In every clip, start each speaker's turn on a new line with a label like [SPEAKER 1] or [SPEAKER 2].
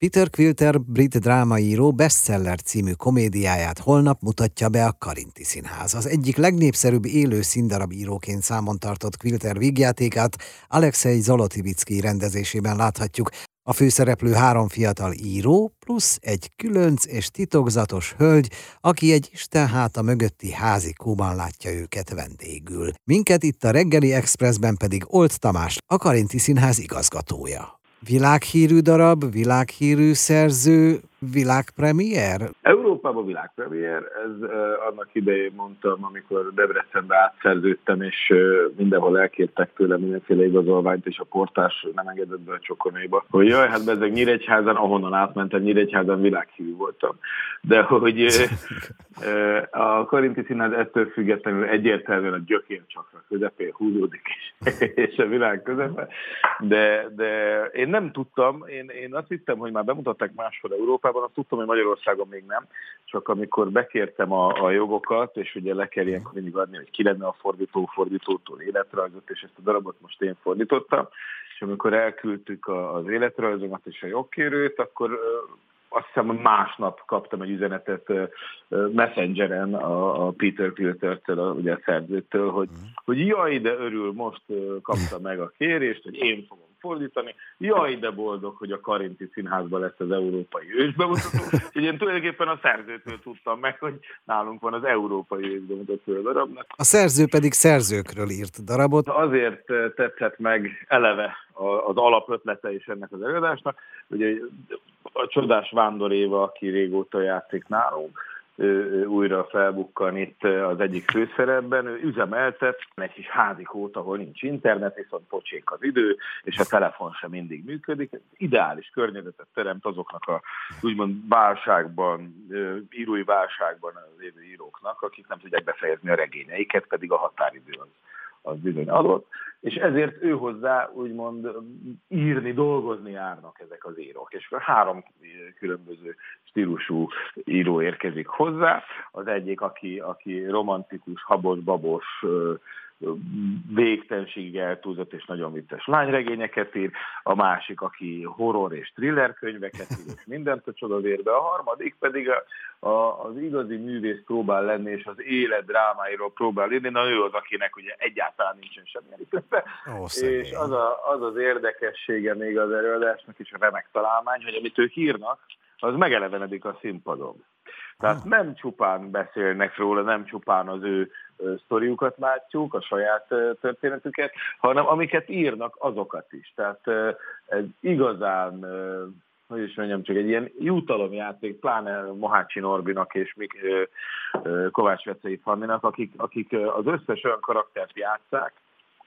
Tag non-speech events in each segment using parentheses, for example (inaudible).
[SPEAKER 1] Peter Quilter brit drámaíró bestseller című komédiáját holnap mutatja be a Karinti Színház. Az egyik legnépszerűbb élő színdarab íróként számon tartott Quilter vígjátékát Alexei Zolotivicki rendezésében láthatjuk. A főszereplő három fiatal író, plusz egy különc és titokzatos hölgy, aki egy Isten háta mögötti házi kóban látja őket vendégül. Minket itt a reggeli expressben pedig Olt Tamás, a Karinti Színház igazgatója. Világhírű darab, világhírű szerző, világpremier?
[SPEAKER 2] Európában világpremier, ez annak idején mondtam, amikor Debrecenbe átszerződtem, és mindenhol elkértek tőle mindenféle igazolványt, és a portás nem engedett be a csokonéba, hogy jaj, hát bezeg Nyíregyházan, ahonnan átmentem, Nyíregyházan világhírű voltam. De hogy a Karinti Színház ettől függetlenül egyértelműen a gyökér csakra közepén húzódik, (laughs) és, a világ közepe, de, de én nem tudtam, én, én azt hittem, hogy már bemutatták máshol Európában, azt tudtam, hogy Magyarországon még nem, csak amikor bekértem a, a jogokat, és ugye le kell ilyenkor mindig adni, hogy ki lenne a fordító, fordítótól életrajzot, és ezt a darabot most én fordítottam, és amikor elküldtük az életrajzomat és a jogkérőt, akkor azt hiszem, másnap kaptam egy üzenetet Messengeren a, a Peter Piltertől, a, ugye a szerzőtől, hogy, uh-huh. hogy jaj, de örül, most kapta meg a kérést, hogy én fogom fordítani. Jaj, de boldog, hogy a Karinti Színházban lesz az európai ősbemutató. (laughs) Úgyhogy én tulajdonképpen a szerzőtől tudtam meg, hogy nálunk van az európai ősbemutató a darabnak.
[SPEAKER 1] A szerző pedig szerzőkről írt darabot.
[SPEAKER 2] Azért tetszett meg eleve az alapötlete is ennek az előadásnak. Ugye a csodás Vándor Éva, aki régóta játszik nálunk, újra felbukkan itt az egyik főszerepben. Ő üzemeltet egy kis házikót, ahol nincs internet, viszont pocsék az idő, és a telefon sem mindig működik. Ideális környezetet teremt azoknak a úgymond válságban, írói válságban élő íróknak, akik nem tudják befejezni a regényeiket, pedig a határidő az az bizony adott, és ezért ő hozzá úgymond írni, dolgozni járnak ezek az írók. És három különböző stílusú író érkezik hozzá. Az egyik, aki, aki romantikus, habos-babos, végtelenségig eltúlzott és nagyon vicces lányregényeket ír, a másik, aki horror és thriller könyveket ír, és mindent a csodavérbe, a harmadik pedig a, a, az igazi művész próbál lenni, és az élet drámáiról próbál írni, na ő az, akinek ugye egyáltalán nincsen semmilyen ötlete, és az, a, az az érdekessége még az előadásnak is a remek találmány, hogy amit ők írnak, az megelevenedik a színpadon. Tehát nem csupán beszélnek róla, nem csupán az ő sztoriukat látjuk, a saját történetüket, hanem amiket írnak, azokat is. Tehát ez igazán hogy is mondjam, csak egy ilyen jutalomjáték, pláne Mohácsi Norbinak és Mik, Kovács Vecei Fanninak, akik, akik az összes olyan karaktert játszák,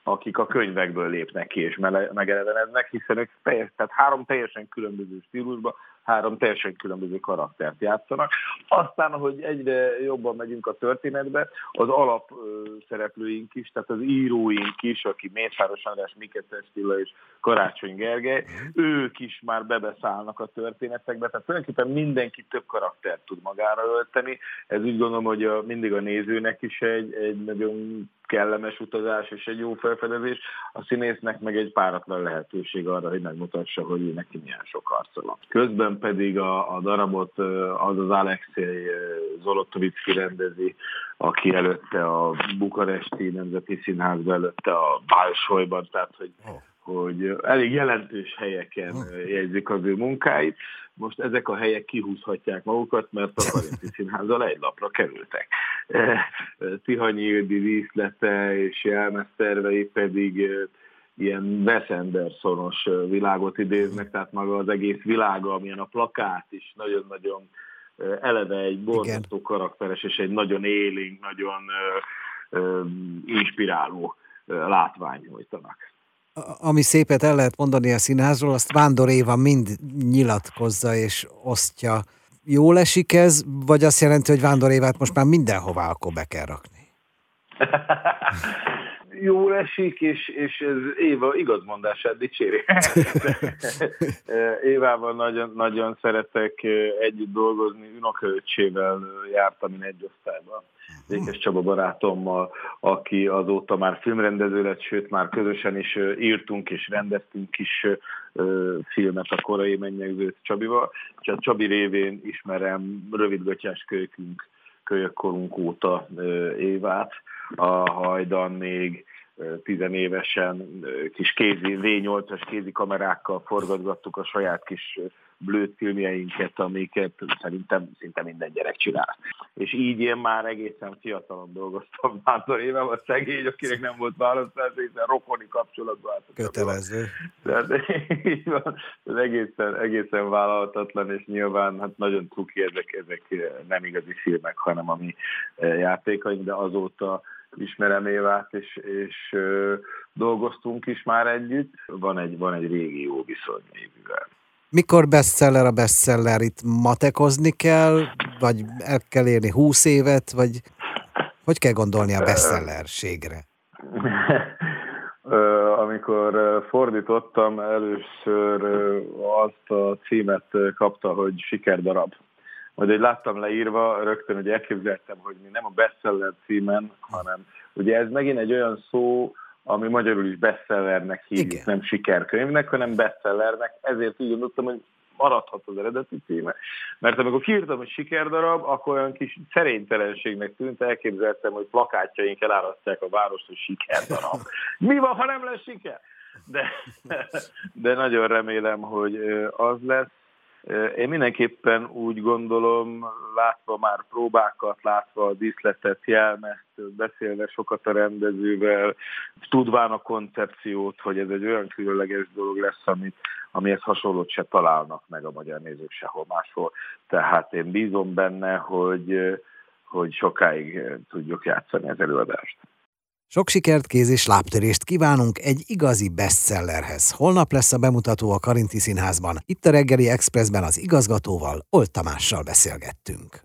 [SPEAKER 2] akik a könyvekből lépnek ki és megelevenednek, hiszen ők teljes, tehát három teljesen különböző stílusban három teljesen különböző karaktert játszanak. Aztán, ahogy egyre jobban megyünk a történetbe, az alap szereplőink is, tehát az íróink is, aki Mészáros András, Miketes Tilla és Karácsony Gergely, ők is már bebeszállnak a történetekbe, tehát tulajdonképpen mindenki több karaktert tud magára ölteni. Ez úgy gondolom, hogy a, mindig a nézőnek is egy, egy nagyon kellemes utazás és egy jó felfedezés, a színésznek meg egy páratlan lehetőség arra, hogy megmutassa, hogy neki milyen sok arca van. Közben pedig a, a darabot az az Alexei Zolotovicki rendezi, aki előtte a Bukaresti Nemzeti Színházban, előtte a Bálsolyban, tehát hogy oh hogy elég jelentős helyeken jegyzik az ő munkáit. Most ezek a helyek kihúzhatják magukat, mert a Karinti (laughs) Színházzal egy lapra kerültek. Tihanyi Ildi díszlete és jelmeztervei pedig ilyen Wes Andersonos világot idéznek, tehát maga az egész világa, amilyen a plakát is nagyon-nagyon eleve egy borzasztó karakteres és egy nagyon élénk, nagyon inspiráló látvány nyújtanak
[SPEAKER 1] ami szépet el lehet mondani a színházról, azt Vándor Éva mind nyilatkozza és osztja. Jól esik ez, vagy azt jelenti, hogy Vándor Évát most már mindenhová akkor be kell rakni? (laughs)
[SPEAKER 2] jól esik, és, és ez Éva igazmondását dicséri. (laughs) Évával nagyon, nagyon szeretek együtt dolgozni, unokaöccsével jártam én egy osztályban. Ékes Csaba barátommal, aki azóta már filmrendező lett, sőt már közösen is írtunk és rendeztünk is filmet a korai mennyegzőt Csabival. Csak Csabi révén ismerem rövidgatyás kölykünk, kölyökkorunk óta Évát, a hajdan még tizenévesen kis kézi, V8-as kézi kamerákkal forgatgattuk a saját kis blőtt filmjeinket, amiket szerintem szinte minden gyerek csinál. És így én már egészen fiatalon dolgoztam Bántor évem, a szegény, akinek nem volt választás, hiszen rokoni kapcsolatban álltak.
[SPEAKER 1] Kötelező.
[SPEAKER 2] Tehát így van, ez egészen, egészen vállalhatatlan, és nyilván hát nagyon cuki ezek, ezek nem igazi filmek, hanem a mi játékaink, de azóta ismerem Évát, és, és dolgoztunk is már együtt. Van egy, van egy régi jó viszony Évivel.
[SPEAKER 1] Mikor bestseller a bestseller? Itt matekozni kell, vagy el kell érni húsz évet, vagy hogy kell gondolni a bestsellerségre? (laughs)
[SPEAKER 2] Amikor fordítottam, először azt a címet kapta, hogy sikerdarab. Majd egy láttam leírva, rögtön hogy elképzeltem, hogy mi nem a bestseller címen, hanem ugye ez megint egy olyan szó, ami magyarul is bestsellernek hívjuk, Igen. nem sikerkönyvnek, hanem bestsellernek, ezért úgy gondoltam, hogy maradhat az eredeti címe. Mert amikor kiírtam, hogy sikerdarab, akkor olyan kis szerénytelenségnek tűnt, elképzeltem, hogy plakátjaink elárasztják a várost, hogy sikerdarab. (laughs) Mi van, ha nem lesz siker? De, de nagyon remélem, hogy az lesz. Én mindenképpen úgy gondolom, látva már próbákat, látva a díszletet, jelmezt, beszélve sokat a rendezővel, tudván a koncepciót, hogy ez egy olyan különleges dolog lesz, amit, amihez hasonlót se találnak meg a magyar nézők sehol máshol. Tehát én bízom benne, hogy, hogy sokáig tudjuk játszani az előadást.
[SPEAKER 1] Sok sikert, kéz és lábtörést kívánunk egy igazi bestsellerhez. Holnap lesz a bemutató a Karinti Színházban. Itt a reggeli Expressben az igazgatóval, Olt Tamással beszélgettünk.